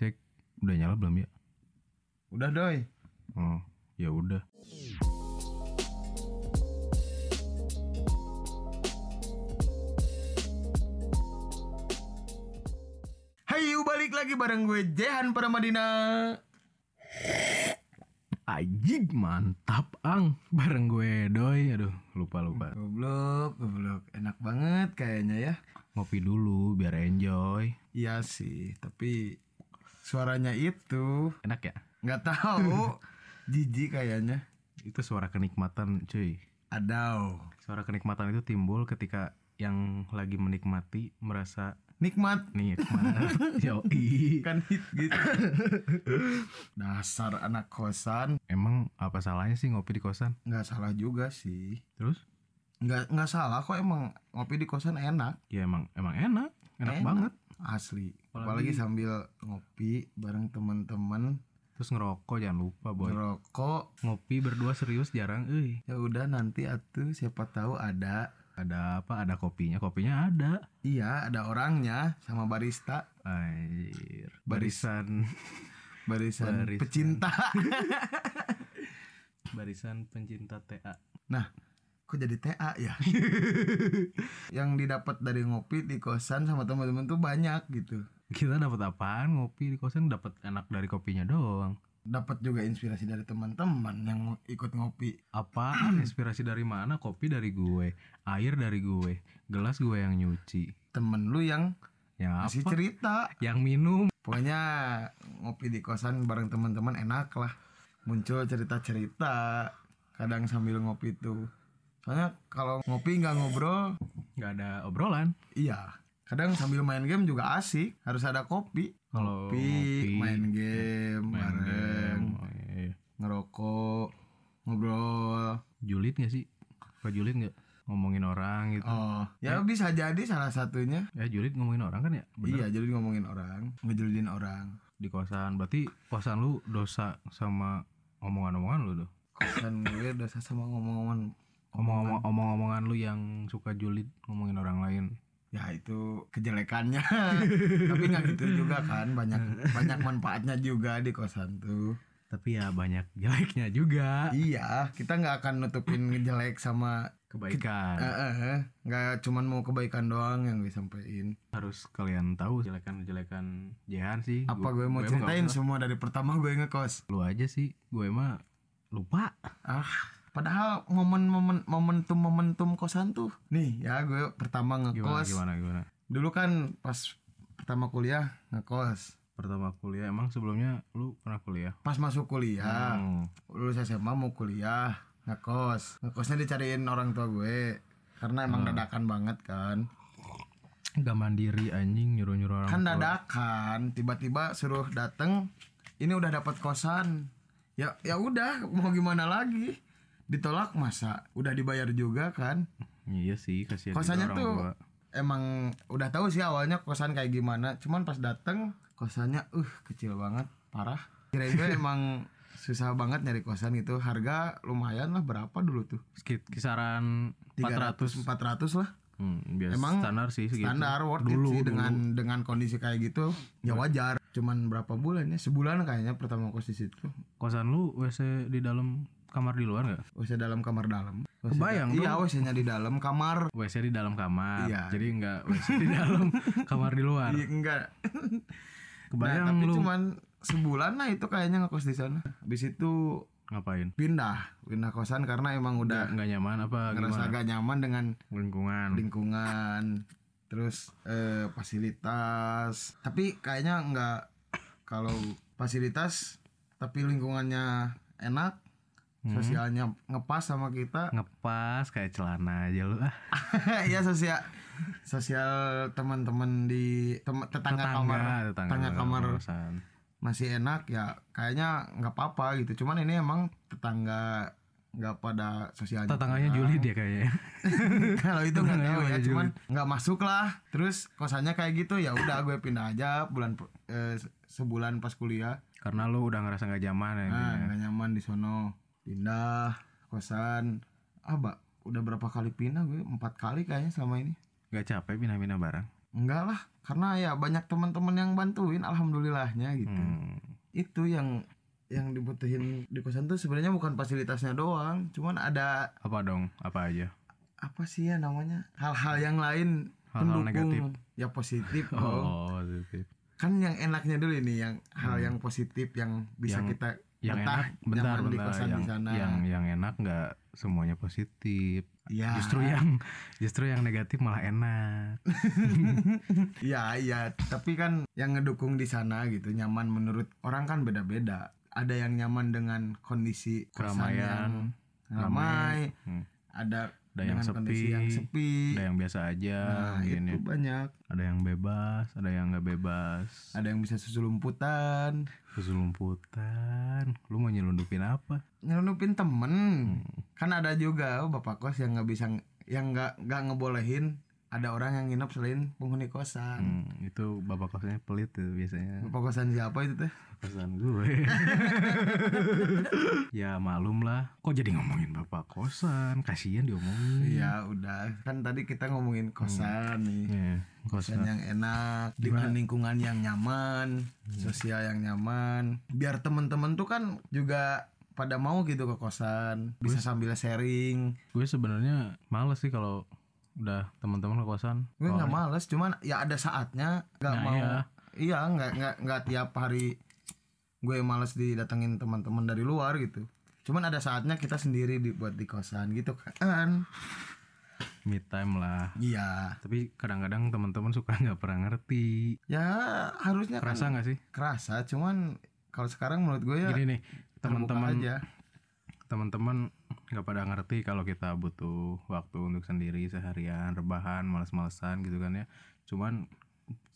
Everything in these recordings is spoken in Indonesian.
Cek, udah nyala belum ya? Udah doi. Oh, ya udah. Hayu balik lagi bareng gue Jehan Pramadina. Ajik mantap ang bareng gue doi. Aduh, lupa lupa. Goblok, goblok. Enak banget kayaknya ya. Ngopi dulu biar enjoy. Iya sih, tapi suaranya itu Enak ya? nggak tahu. Jijik kayaknya. Itu suara kenikmatan, cuy. Adau. Suara kenikmatan itu timbul ketika yang lagi menikmati merasa Nikmat nikmat. Yoi. kan hit gitu. Dasar anak kosan Emang apa salahnya sih ngopi di kosan? nggak salah juga sih. Terus? Nggak nggak salah kok emang ngopi di kosan enak. Ya emang emang enak, enak, banget. Asli. Apalagi- Apalagi sambil ngopi bareng teman-teman Terus ngerokok jangan lupa boy. ngerokok Ngopi berdua serius jarang, euy. ya udah nanti atuh siapa tahu ada Ada apa? Ada kopinya, kopinya ada. iya ada orangnya sama barista Anjir. Barisan barisan, Barisan. pecinta barisan pencinta TA. nah kok jadi TA ya yang didapat dari ngopi di kosan sama teman-teman tuh banyak gitu Kita dapat apaan? Ngopi di kosan dapat enak dari kopinya doang. dapat juga inspirasi dari teman-teman yang ikut ngopi Apaan? Inspirasi dari mana? Kopi dari gue, air dari gue, gelas gue yang nyuci. temen lu yang Yang masih apa? cerita Yang minum. Pokoknya ngopi di kosan bareng teman-teman enak lah. Muncul cerita-cerita kadang sambil ngopi tuh. Soalnya kalau ngopi nggak ngobrol, nggak ada obrolan. iya. Kadang sambil main game juga asik. Harus ada kopi. Kalau Ngopi, ngopi, main game Main bareng, game. Oh, iya. ngerokok, ngobrol. Julid gak sih? Suka julid gak? Ngomongin orang gitu. Oh, ya bisa jadi salah satunya. Ya julid ngomongin orang kan ya? Bener. Iya, jadi ngomongin orang, ngejelidin orang. Di kosan. Berarti kosan lu dosa sama omongan-omongan lu tuh? Kosan gue dosa sama ngomong-ngomong Omong-omong omong-omongan lu yang suka julid ngomongin orang lain. Ya itu kejelekannya tapi nggak gitu juga kan banyak banyak manfaatnya juga di kosan tuh Tapi ya banyak jeleknya juga. iya kita nggak akan nutupin jelek sama Kebaikan. eh, eh, eh. nggak cuman mau kebaikan doang yang disampaikan Harus kalian tahu jelekan-jelekan Jehan sih. apa Gua- gue mau nggak ceritain semua dari pertama gue ngekos Lu aja sih. Gue mah lupa. ah padahal momen-momen momentum momentum kosan tuh nih ya gue pertama Gimana ngekos gimana gimana. dulu kan pas pertama kuliah ngekos Pertama kuliah emang sebelumnya lu pernah kuliah? pas masuk kuliah Hmm. lulus SMA mau kuliah ngekos ngekosnya dicariin orang tua gue karena emang Hmm. dadakan banget kan Gak mandiri anjing nyuruh-nyuruh orang kan dadakan tiba-tiba suruh dateng ini udah dapat kosan ya ya udah mau gimana lagi ditolak masa? Udah dibayar juga kan? Iya sih kasihan kosannya orang tuh tua. emang udah tahu sih awalnya kosan kayak gimana. Cuman pas dateng kosannya uh kecil banget parah. Kirain gue emang susah banget nyari kosan gitu. Harga lumayan lah berapa dulu tuh? Kisaran 400 300 400 lah. Hmm, biasa Emang standar sih segitu. standar worth it dulu sih dulu. dengan dengan kondisi kayak gitu. Ya wajar. Cuman berapa bulan ya? Sebulan kayaknya pertama kos di situ. Kosan lu WC di dalam kamar di luar nggak? WC dalam kamar dalam WC Kebayang iya WC nya di dalam kamar WC di dalam kamar. Iya. Jadi nggak WC di dalam kamar di luar. Iya, enggak Kebayang nah, tapi lu cuman sebulan lah itu kayaknya ngekos di sana habis itu ngapain? pindah pindah kosan karena emang udah nggak nyaman apa ngerasa gimana? agak nyaman dengan Lingkungan. lingkungan terus eh, fasilitas tapi kayaknya nggak kalau fasilitas tapi lingkungannya enak Hmm. sosialnya ngepas sama kita Ngepas kayak celana aja lu ah. ya sosial sosial teman-teman di tem- tetangga, kamar tetangga, kamar kosan. masih enak ya kayaknya nggak apa-apa gitu cuman ini emang tetangga nggak pada sosialnya Tetangganya Juli dia kayaknya. kalau itu nggak tahu ya cuman nggak masuk lah terus kosannya kayak gitu ya udah gue pindah aja bulan eh, sebulan pas kuliah Karena lu udah ngerasa nggak nyaman ya. nah nggak nyaman di sono pindah kosan ah udah berapa kali pindah gue empat kali kayaknya selama ini Gak capek pindah-pindah barang. enggak lah karena ya banyak teman-teman yang bantuin alhamdulillahnya gitu Hmm. itu yang yang dibutuhin di kosan tuh sebenarnya bukan fasilitasnya doang cuman ada Apa dong? Apa aja? apa sih ya namanya hal-hal yang lain Hal-hal pendukung. ya positif dong. Oh, positif. kan yang enaknya dulu ini yang hal yang positif yang bisa Yang- kita Yang betah enak, bentar, bentar. kosan Yang, di sana yang yang enak nggak semuanya positif. ya Justru yang justru yang negatif malah enak. ya iya tapi kan yang ngedukung di sana gitu nyaman menurut orang kan beda-beda ada yang nyaman dengan kondisi kosan yang Keramaian, ramai Hmm. ada Ada yang sepi, yang sepi Ada yang biasa aja, nah itu ya. banyak Ada yang bebas, ada yang nggak bebas. ada yang bisa susulumputan Kesulumputan. Lu mau nyelundupin apa? nyelundupin temen Hmm. kan ada juga oh, bapak kos yang nggak bisa yang nggak nggak ngebolehin ada orang yang nginep selain penghuni kosan Hmm, itu bapak kosnya pelit tuh biasanya. bapak kosan siapa itu teh Kosan gue. ya malum lah. Kok jadi ngomongin bapak kosan? Kasihan diomongin. Iya udah kan tadi kita ngomongin kosan nih Ya, kosan kosan. yang enak dengan lingkungan yang nyaman sosial yang nyaman biar temen-temen tuh kan juga pada mau gitu ke kosan bisa sambil sharing Gue sebenarnya males sih kalau udah teman-teman ke kosan. gue nggak males cuman ya ada saatnya nggak Nah, mau iya. iya nggak nggak nggak tiap hari gue males didatengin teman-teman dari luar gitu cuman ada saatnya kita sendiri dibuat di kosan gitu kan Me time lah. iya Tapi kadang-kadang teman-teman suka nggak pernah ngerti. ya harusnya kan Kerasa nggak sih? kerasa cuman kalau sekarang menurut gue ya Gini nih, teman-teman teman-teman nggak pada ngerti kalau kita butuh waktu untuk sendiri seharian rebahan males-malesan gitu kan ya. Cuman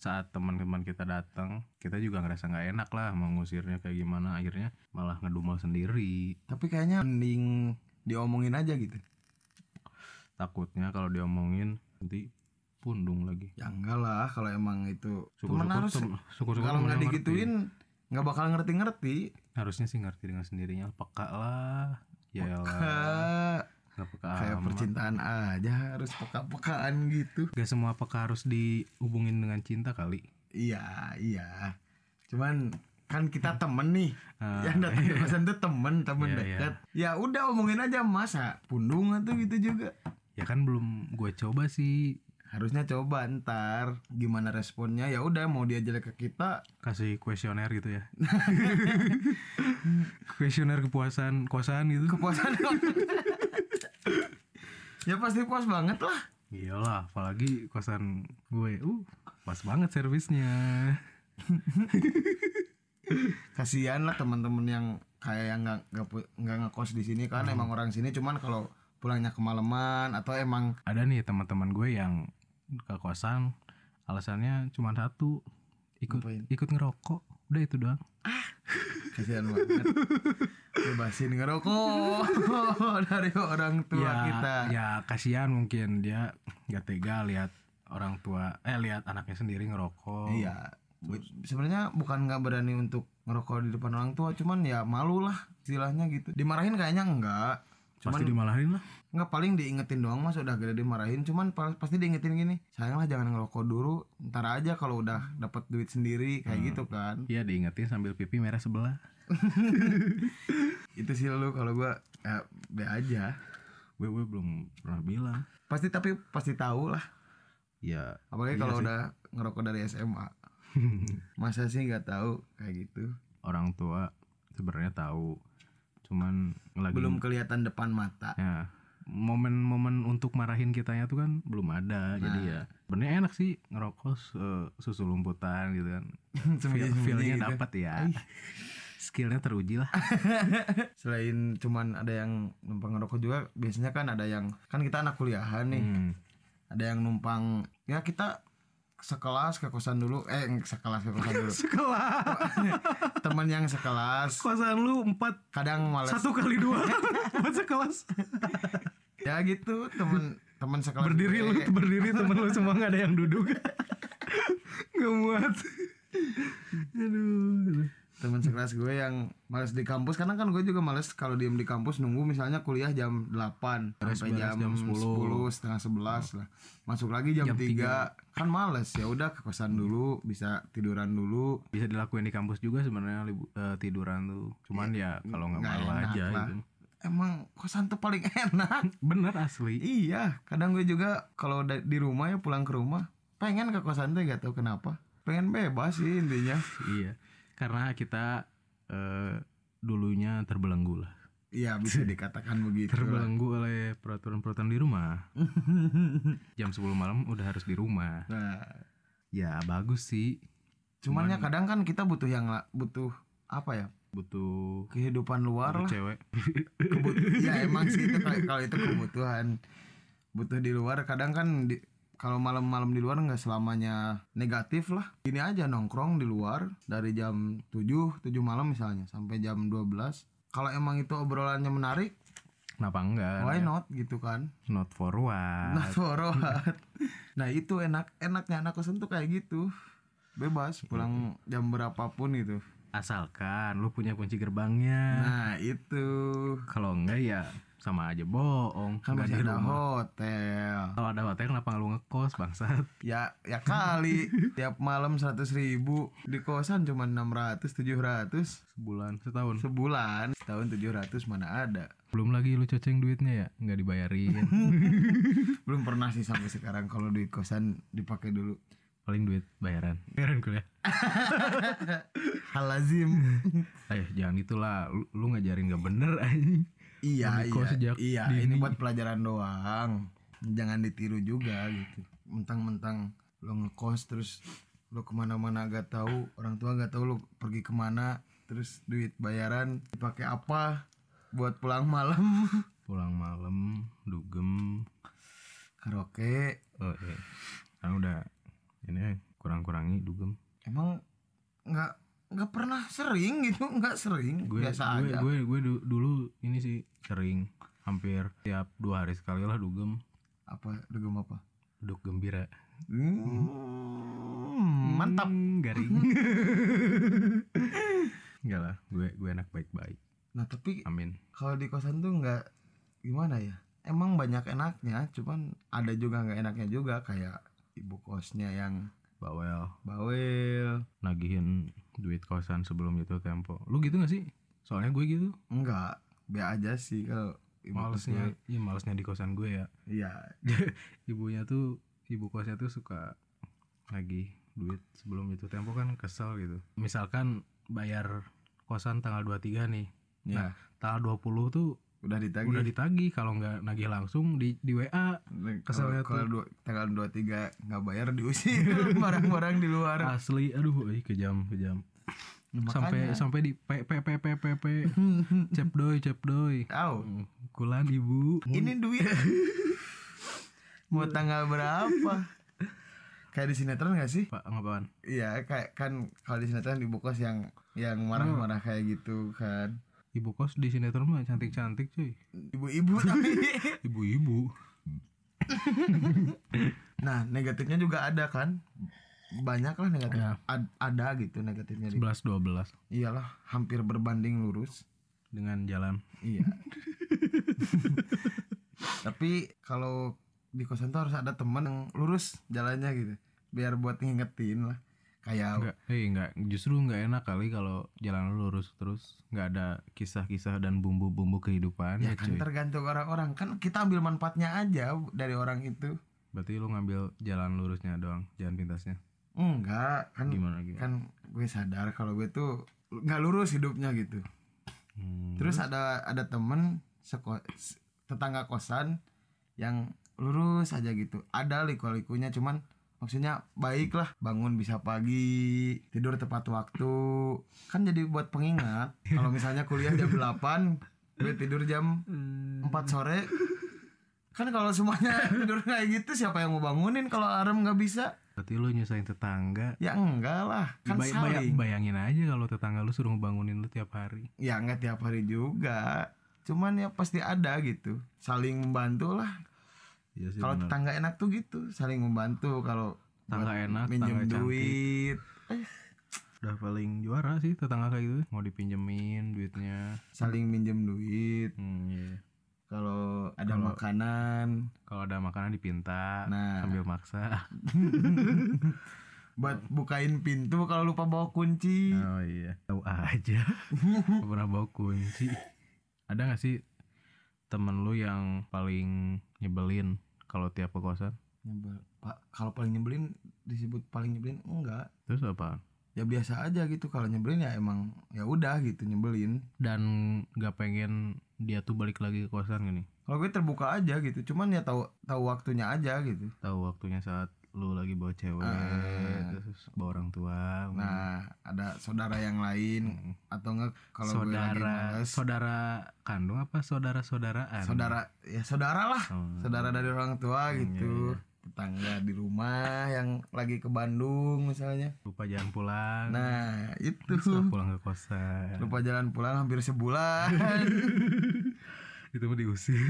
saat teman-teman kita datang kita juga ngerasa nggak enak lah mau ngusirnya kayak gimana. Akhirnya malah ngedumel sendiri. Tapi kayaknya mending diomongin aja gitu. Takutnya kalau diomongin nanti pundung lagi. Ya enggak lah kalau emang itu temen harus tem- syukur-syukur kalau nggak digituin nggak bakal ngerti-ngerti. Harusnya sih ngerti dengan sendirinya. Peka lah ya peka. Kayak amat. percintaan aja harus peka-pekaan gitu. Gak semua peka harus dihubungin dengan cinta kali. Iya iya. Cuman kan kita temen nih. Ah, yang datang ke kosan tuh temen temen Iya, dekat. Ya udah omongin aja masa pundung atau gitu juga? Ya kan belum gue coba sih harusnya coba ntar gimana responnya? Ya udah mau dia jelek ke kita. Kasih kuesioner gitu ya. Kuesioner kepuasan kosan gitu. Kepuasan. Ya pasti puas banget lah. Iyalah apalagi kosan gue. Uh pas banget servisnya. Kasihan lah teman-teman yang kayak yang nggak nggak nggak ngekos di sini kan emang orang sini. Cuman kalau pulangnya kemalaman atau emang ada nih teman-teman gue yang ke kosan alasannya cuma satu ikut Ngapain? ikut ngerokok. Udah itu doang. Kasihan banget. Bebasin ngerokok dari orang tua ya, kita. ya kasihan mungkin dia nggak tega lihat orang tua eh lihat anaknya sendiri ngerokok. Iya. Sebenarnya bukan nggak berani untuk ngerokok di depan orang tua cuman ya malu lah istilahnya gitu. Dimarahin kayaknya enggak cuman pasti dimarahin lah. Nggak paling diingetin doang mas udah gede dimarahin. Cuman pa- pasti diingetin gini sayang lah jangan ngerokok dulu ntar aja kalau udah dapat duit sendiri kayak gitu kan. Iya diingetin sambil pipi merah sebelah. Itu sih lu kalau gua ya, be aja. Gue gue belum pernah bilang. Pasti tapi pasti tahu lah. Ya apalagi Iya kalau udah ngerokok dari SMA masa sih nggak tahu kayak gitu. Orang tua sebenarnya tahu cuman lagi belum kelihatan depan mata ya momen-momen untuk marahin kitanya tuh kan belum ada jadi Nah. ya sebenarnya enak sih ngerokok eh, susu lumputan gitu kan Feel, feelnya gitu. dapat ya skillnya teruji lah selain cuman ada yang numpang ngerokok juga biasanya kan ada yang kan kita anak kuliahan nih Hmm. ada yang numpang ya kita sekelas ke kosan dulu. Eh sekelas ke kosan dulu. Sekelas. Teman yang sekelas. Kosan lu empat kadang males. satu kali dua. Buat sekelas. Ya gitu teman teman sekelas berdiri lu gue. berdiri temen lu semua nggak ada yang duduk. Nggak muat. Aduh teman sekelas kelas gue yang males di kampus. Karena kan gue juga males kalau diem di kampus nunggu misalnya kuliah jam 8 sampai beres jam, jam 10, 10. setengah 11 lah. Masuk lagi jam, 3 kan males ya udah ke kosan dulu bisa tiduran dulu. Bisa dilakuin di kampus juga sebenarnya eh, tiduran tuh. Cuman ya kalau nggak enak aja lah. gitu emang kosan tuh paling enak. Bener asli. Iya kadang gue juga kalau di rumah ya pulang ke rumah pengen ke kosan tuh gak tahu kenapa. Pengen bebas sih intinya. Iya karena kita eh, dulunya terbelenggu lah. Iya bisa dikatakan begitu lah. terbelenggu oleh peraturan-peraturan di rumah. Jam 10 malam udah harus di rumah. Nah. Ya bagus sih. Cuman ya kadang kan kita butuh yang butuh apa ya? Butuh kehidupan luar butuh lah. cewek. Kebut- ya emang sih itu kalau kalau itu kebutuhan. Butuh di luar kadang kan di, kalau malam-malam di luar nggak selamanya negatif lah. Ini aja nongkrong di luar dari jam 7 7 malam misalnya sampai jam 12 kalau emang itu obrolannya menarik kenapa enggak? why ya? not gitu kan? Not for what? Nah forward nah itu enak enaknya anak kosan tuh kayak gitu. Bebas pulang jam berapapun gitu asalkan lu punya kunci gerbangnya. Nah itu. Kalau enggak ya sama aja bohong kan Nggak masih di ada rumah. hotel. Kalau ada hotel kenapa lu ngekos bangsat? Ya ya kali. Tiap malam seratus ribu di kosan cuma 600 700 sebulan setahun. Sebulan tahun 700 mana ada. Belum lagi lu coceng duitnya ya nggak dibayarin. Belum pernah sih sampai sekarang kalau duit kosan dipakai dulu. Paling duit bayaran. Bayaran kuliah. Hal lazim ayo jangan itulah lu, lu ngajarin gak bener anjing iya iya sejak iya. dini. ini buat pelajaran doang. Jangan ditiru juga gitu. Mentang-mentang lo ngekos terus lo ke mana-mana gak tahu orang tua gak tahu lo pergi ke mana terus duit bayaran dipakai apa buat pulang malam? Pulang malam dugem. Karaoke. Oh iya. Kan udah ini kurang-kurangi dugem. Emang nggak nggak pernah sering gitu nggak sering. Gue biasa gue, aja. gue gue du- dulu ini sih sering. Hampir tiap dua hari sekali lah dugem. Apa dugem apa? Duduk gembira. Hmm, mantap. Hmm, garing. Enggak lah gue gue enak baik-baik. Nah tapi amin. kalau di kosan tuh nggak gimana ya? Emang banyak enaknya cuman ada juga nggak enaknya juga kayak ibu kosnya yang bawel. Bawel. Nagihin duit kosan sebelum itu tempo. Lu gitu gak sih? Soalnya gue gitu. Enggak. Be aja sih kalau malesnya iya malesnya di kosan gue ya. Iya. Ibunya tuh ibu kosnya tuh suka lagi duit sebelum itu tempo kan kesel gitu. Misalkan bayar kosan tanggal 23 nih. Ya Nah, tanggal 20 tuh udah ditagih. Udah ditagih kalau nggak nagih langsung di di WA keselnya kalau kalau dua, tanggal 23 nggak bayar diusir. Barang-barang di luar. Asli aduh ih kejam kejam. Sampai Makanya. sampai di p p p p p p. Cep doy cep doy Au, kulan ibu. Ini duit. Mau tanggal berapa? Kayak di sinetron gak sih? Pak ngapaan? Iya kayak kan kalau di sinetron ibu kos yang yang marah-marah kayak gitu kan ibu kos di sinetron mah cantik cantik cuy. Ibu-ibu tapi. Ibu ibu nah negatifnya juga ada kan? Banyak lah negatif. Ya. Ad- ada gitu negatifnya di- 11 12 iyalah hampir berbanding lurus. Dengan jalan. Iya. Tapi kalau di kosan tuh harus ada teman yang lurus jalannya gitu. Biar buat ngingetin lah kayak enggak eh enggak justru enggak enak kali kalau jalan lu lurus terus nggak ada kisah-kisah dan bumbu-bumbu kehidupan ya ya, kan cuy. tergantung orang-orang. Kan kita ambil manfaatnya aja dari orang itu. Berarti lu ngambil jalan lurusnya doang jalan pintasnya? Enggak kan gimana gimana? kan gue sadar kalau gue tuh nggak lurus hidupnya gitu. Hmm, terus ada ada temen seko- tetangga kosan yang lurus aja gitu. Ada liku-likunya cuman maksudnya baik lah bangun bisa pagi tidur tepat waktu. Kan jadi buat pengingat. Kalau misalnya kuliah jam 8 gue tidur jam 4 sore. Kan kalau semuanya tidur kayak gitu siapa yang mau bangunin kalau alarm nggak bisa? Berarti lu nyusahin tetangga. Ya enggak lah kan Bay- saling. bayangin aja kalau tetangga lu suruh ngebangunin lu tiap hari. Ya enggak tiap hari juga. Cuman ya pasti ada gitu. Saling membantu lah Iya sih kalau tetangga enak tuh gitu saling membantu kalau Tangga buat enak, minjem duit. Udah paling juara sih tetangga kayak gitu mau dipinjemin duitnya. Saling minjem duit. Hmm, iya. kalau ada Kalau- makanan. kalau ada makanan dipinta Nah. sambil maksa. Buat bukain pintu kalau lupa bawa kunci. Oh iya. Tahu aja. Pernah bawa kunci. Ada gak sih temen lu yang paling nyebelin kalau tiap ke kosan Nyebel. pak kalau paling nyebelin disebut paling nyebelin enggak. Terus apa ya biasa aja gitu kalau nyebelin ya emang ya udah gitu nyebelin. Dan nggak pengen dia tuh balik lagi ke kosan gini kalau gue terbuka aja gitu cuman ya tahu tahu waktunya aja gitu. Tahu waktunya saat lu lagi bawa cewek Ah. terus bawa orang tua nah ada saudara yang lain Hmm. atau enggak kalau saudara males? saudara kandung apa saudara saudaraan saudara ya saudara lah Oh. saudara dari orang tua Hmm, gitu. iya, tetangga di rumah yang lagi ke Bandung misalnya. Lupa jalan pulang. Nah itu. Terus pulang ke kosan. Lupa jalan pulang hampir sebulan. Itu mau diusir.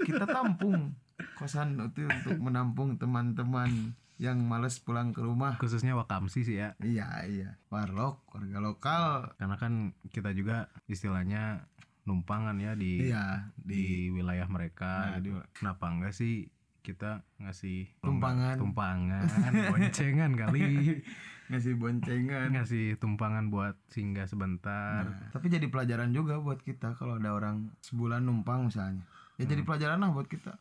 Kita tampung kosan itu untuk menampung teman-teman yang males pulang ke rumah. Khususnya wakamsi sih ya. Iya iya. Warlock warga lokal. Karena kan kita juga istilahnya numpangan ya di iya di wilayah mereka. Nah, gitu. kenapa enggak sih kita ngasih Tumpangan. tumpangan boncengan kali. Ngasih boncengan. Ngasih tumpangan buat singgah sebentar. Nah, tapi jadi pelajaran juga buat kita kalau ada orang sebulan numpang misalnya. Ya jadi pelajaran lah buat kita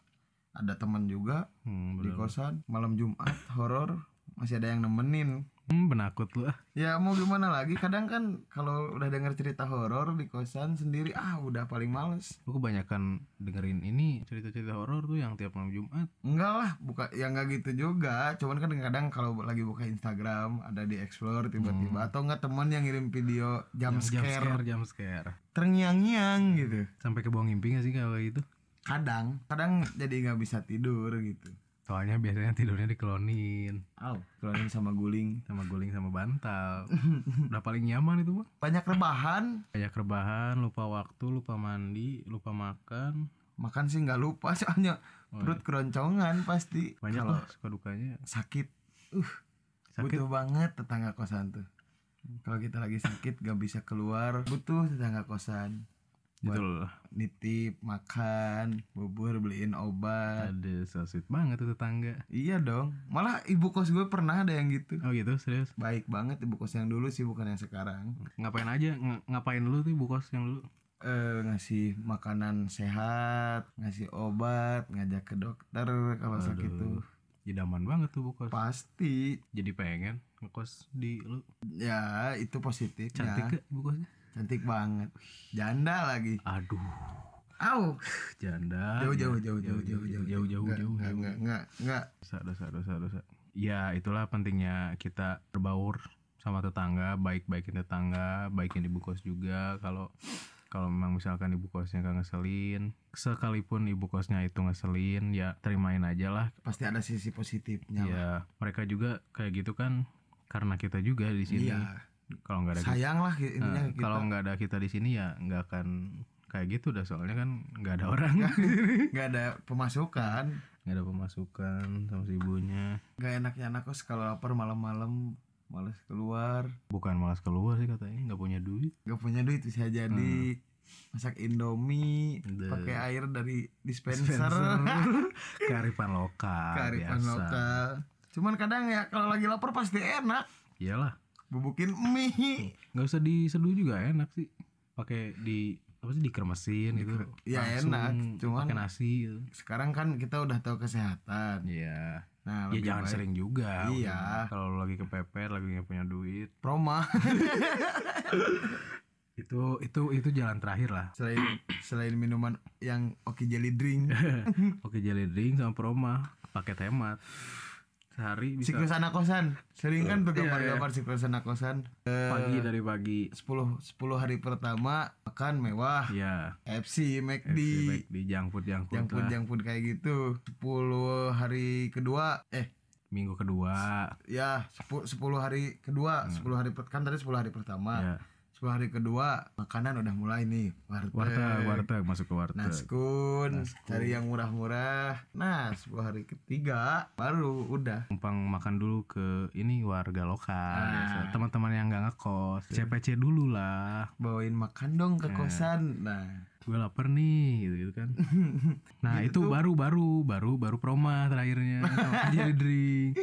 ada teman juga hmm, di kosan. Malam Jumat horor. Masih ada yang nemenin. Hmm, benakut lu. Ya mau gimana lagi? Kadang kan kalau udah denger cerita horor di kosan sendiri ah udah paling males. Aku kebanyakan dengerin ini cerita-cerita horor tuh yang tiap malam Jumat. enggak lah buka ya enggak gitu juga. Cuman kan kadang kalau lagi buka Instagram ada di explore tiba-tiba. Atau enggak teman yang ngirim video jump Jam scare. scare, jam scare. terngiang-ngiang gitu. Sampai ke bawah mimpi gak sih kalau gitu? Kadang kadang jadi nggak bisa tidur gitu Soalnya biasanya tidurnya dikelonin Aw, keluarin sama guling sama guling sama bantal. Udah paling nyaman itu mah. banyak rebahan Kayak rebahan, lupa waktu, lupa mandi, lupa makan. makan sih nggak lupa soalnya Oh, perut keroncongan pasti Banyak kalau lah suka dukanya. sakit uh Sakit. butuh banget tetangga kosan tuh kalau kita lagi sakit gak bisa keluar butuh tetangga kosan buat Betul. nitip makan bubur beliin obat Ada so sweet banget tuh tetangga. iya dong malah ibu kos gue pernah ada yang gitu Oh gitu, serius. baik banget ibu kos yang dulu sih bukan yang sekarang Ngapain aja? Ng- ngapain lu tuh bu kos yang dulu? eh ngasih makanan sehat ngasih obat ngajak ke dokter kalau sakit tuh Idaman banget tuh bu kos. pasti Jadi pengen ngekos di lu. ya itu positifnya Cantik ke bu kosnya? Cantik banget janda lagi Aduh, Au, janda. jauh jauh Ya, jauh jauh jauh jauh jauh jauh jauh. nggak jauh. nggak nggak nggak Dosa dosa dosa dosa. Ya itulah pentingnya kita berbaur sama tetangga, baik-baikin tetangga, baikin ibu kos juga. Kalau kalau memang misalkan ibu kosnya gak ngeselin, sekalipun ibu kosnya itu ngeselin, ya terimain aja lah. pasti ada sisi positifnya lah. Ya mereka juga kayak gitu kan karena kita juga di sini. iya Kalau nggak ada sayang lah intinya Nah, kita. kalau nggak ada kita di sini ya nggak akan kayak gitu dah soalnya kan nggak ada orang. Nggak ada pemasukan. Nggak ada pemasukan sama si ibunya. Nggak enaknya anak kos kalau lapar malam-malam males keluar. Bukan malas keluar sih katanya nggak punya duit. Nggak punya duit bisa jadi masak indomie pakai air dari dispenser, Dispenser. kearifan lokal kearifan biasa. lokal. Cuman kadang ya kalau lagi lapar pasti enak. Iyalah bubukin mie nggak usah diseduh juga enak sih pakai di apa sih dikremesin gitu Ya, Langsung enak, cuman- pakai nasi gitu. sekarang kan kita udah tahu kesehatan Iya. nah Ya jangan baik sering juga. Iya. Kalau lagi kepepet, lagi nggak punya duit, proma itu itu itu jalan terakhir lah. selain selain minuman yang oke jelly drink Oke jelly drink sama proma paket hemat sehari bisa siklus anak kosan sering kan tuh Iya, gambar-gambar siklus anak kosan Eh, pagi dari pagi. 10 10 hari pertama makan mewah. Ya FC McD di junk food junk food junk food junk food kayak gitu. 10 hari kedua eh minggu kedua. ya 10, 10 hari kedua 10 hari kan tadi 10 hari pertama. Ya 10 10 hari kedua makanan udah mulai nih warteg, warteg warteg masuk ke warteg. Naskun, cari yang murah-murah. Nah 10 hari ketiga baru udah. Numpang makan dulu ke ini warga lokal Ah. biasa. teman-teman yang nggak ngekos. CPC dulu lah. Bawain makan dong ke kosan. Nah. Gue lapar nih gitu, gitu kan. Nah itu baru baru baru baru proma terakhirnya. Jadi drink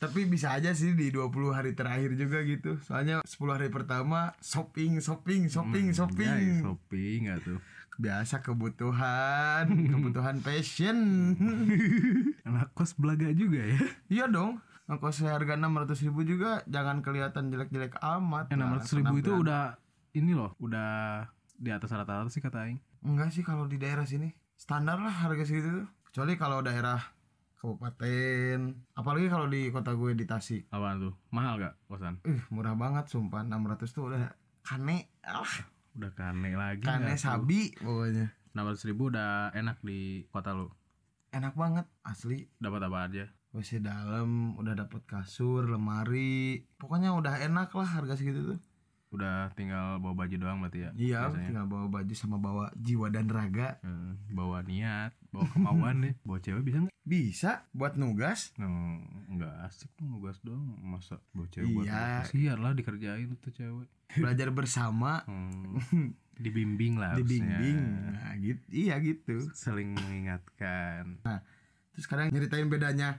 tapi bisa aja sih di 20 hari terakhir juga gitu. Soalnya 10 hari pertama shopping shopping shopping shopping. ya, shopping nggak tuh? Biasa kebutuhan kebutuhan passion. Anak kos belaga juga ya? Iya dong. Ngekos harga 600 ribu juga jangan kelihatan jelek-jelek amat. Enam Nah, ratus ribu itu udah ini loh udah di atas rata-rata sih kata Aing. Enggak sih kalau di daerah sini. Standar lah harga segitu tuh. Kecuali kalau daerah kabupaten. Apalagi kalau di kota gue di Tasik. Apaan tuh? Mahal gak kosan? Ih murah banget sumpah. 600 tuh udah kane. Ah. Udah kane lagi kane sabi pokoknya. enam ratus ribu udah enak di kota lu? Enak banget asli. Dapat apa aja? WC dalam udah dapat kasur lemari. Pokoknya udah enak lah harga segitu tuh udah tinggal bawa baju doang berarti ya iya biasanya. tinggal bawa baju sama bawa jiwa dan raga. Eh, bawa niat bawa kemauan deh. Bawa cewek bisa nggak? Bisa buat nugas. No, nggak asik tuh nugas doang. Masa bawa cewek buat Iya. nugas Iya lah dikerjain tuh cewek. Belajar bersama. Hmm, dibimbing lah harusnya. dibimbing. Nah gitu iya gitu. Saling mengingatkan. Terus sekarang nyeritain bedanya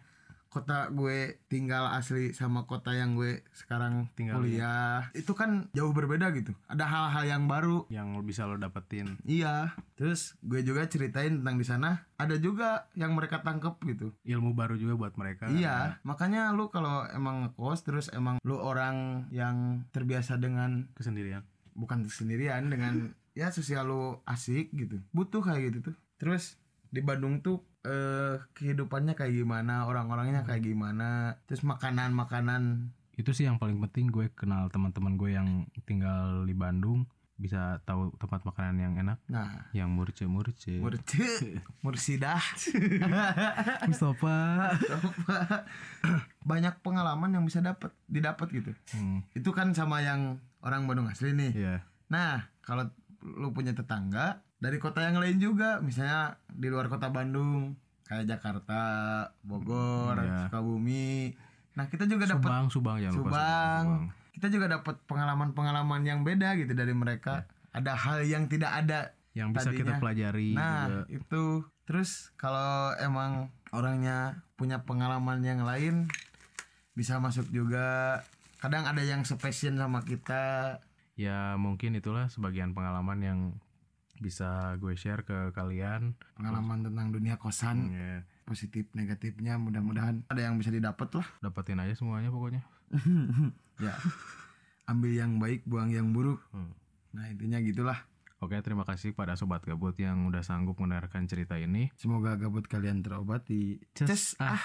kota gue tinggal asli sama kota yang gue sekarang Tinggal kuliah. Itu kan jauh berbeda gitu. Ada hal-hal yang baru. Yang bisa lo dapetin. Iya. Terus gue juga ceritain tentang di sana. Ada juga yang mereka tangkep gitu. Ilmu baru juga buat mereka iya. makanya lu kalau emang ngekos terus emang lu orang yang terbiasa dengan kesendirian. Bukan sendirian dengan ya sosial lu asik gitu. Butuh kayak gitu tuh. Terus di Bandung tuh eh kehidupannya kayak gimana orang-orangnya kayak gimana terus makanan makanan itu sih yang paling penting gue kenal teman-teman gue yang tinggal di Bandung bisa tahu tempat makanan yang enak. Nah. Yang murce murce. Murce. Mursidah. Mustafa. Banyak pengalaman yang bisa dapat didapat gitu. Hmm, itu kan sama yang orang Bandung asli nih. Iya. Nah, kalau lu punya tetangga dari kota yang lain juga, misalnya di luar kota Bandung, kayak Jakarta, Bogor, Iya. Sukabumi. Nah, kita juga dapat Subang Subang ya lupa Subang. Kita juga dapat pengalaman-pengalaman yang beda gitu dari mereka. Ada hal yang tidak ada. yang bisa kita Tadinya. pelajari Nah, juga itu. Terus kalau emang orangnya punya pengalaman yang lain bisa masuk juga. Kadang ada yang sepassion sama kita. ya mungkin itulah sebagian pengalaman yang bisa gue share ke kalian. Pengalaman tentang dunia kosan. Ya, positif negatifnya mudah-mudahan ada yang bisa didapat lah. Dapetin aja semuanya pokoknya. Ya. Ambil yang baik buang yang buruk. Hmm. nah intinya gitulah. Oke, terima kasih pada sobat gabut yang udah sanggup mendengarkan cerita ini. semoga gabut kalian terobati Ces, Ces, ah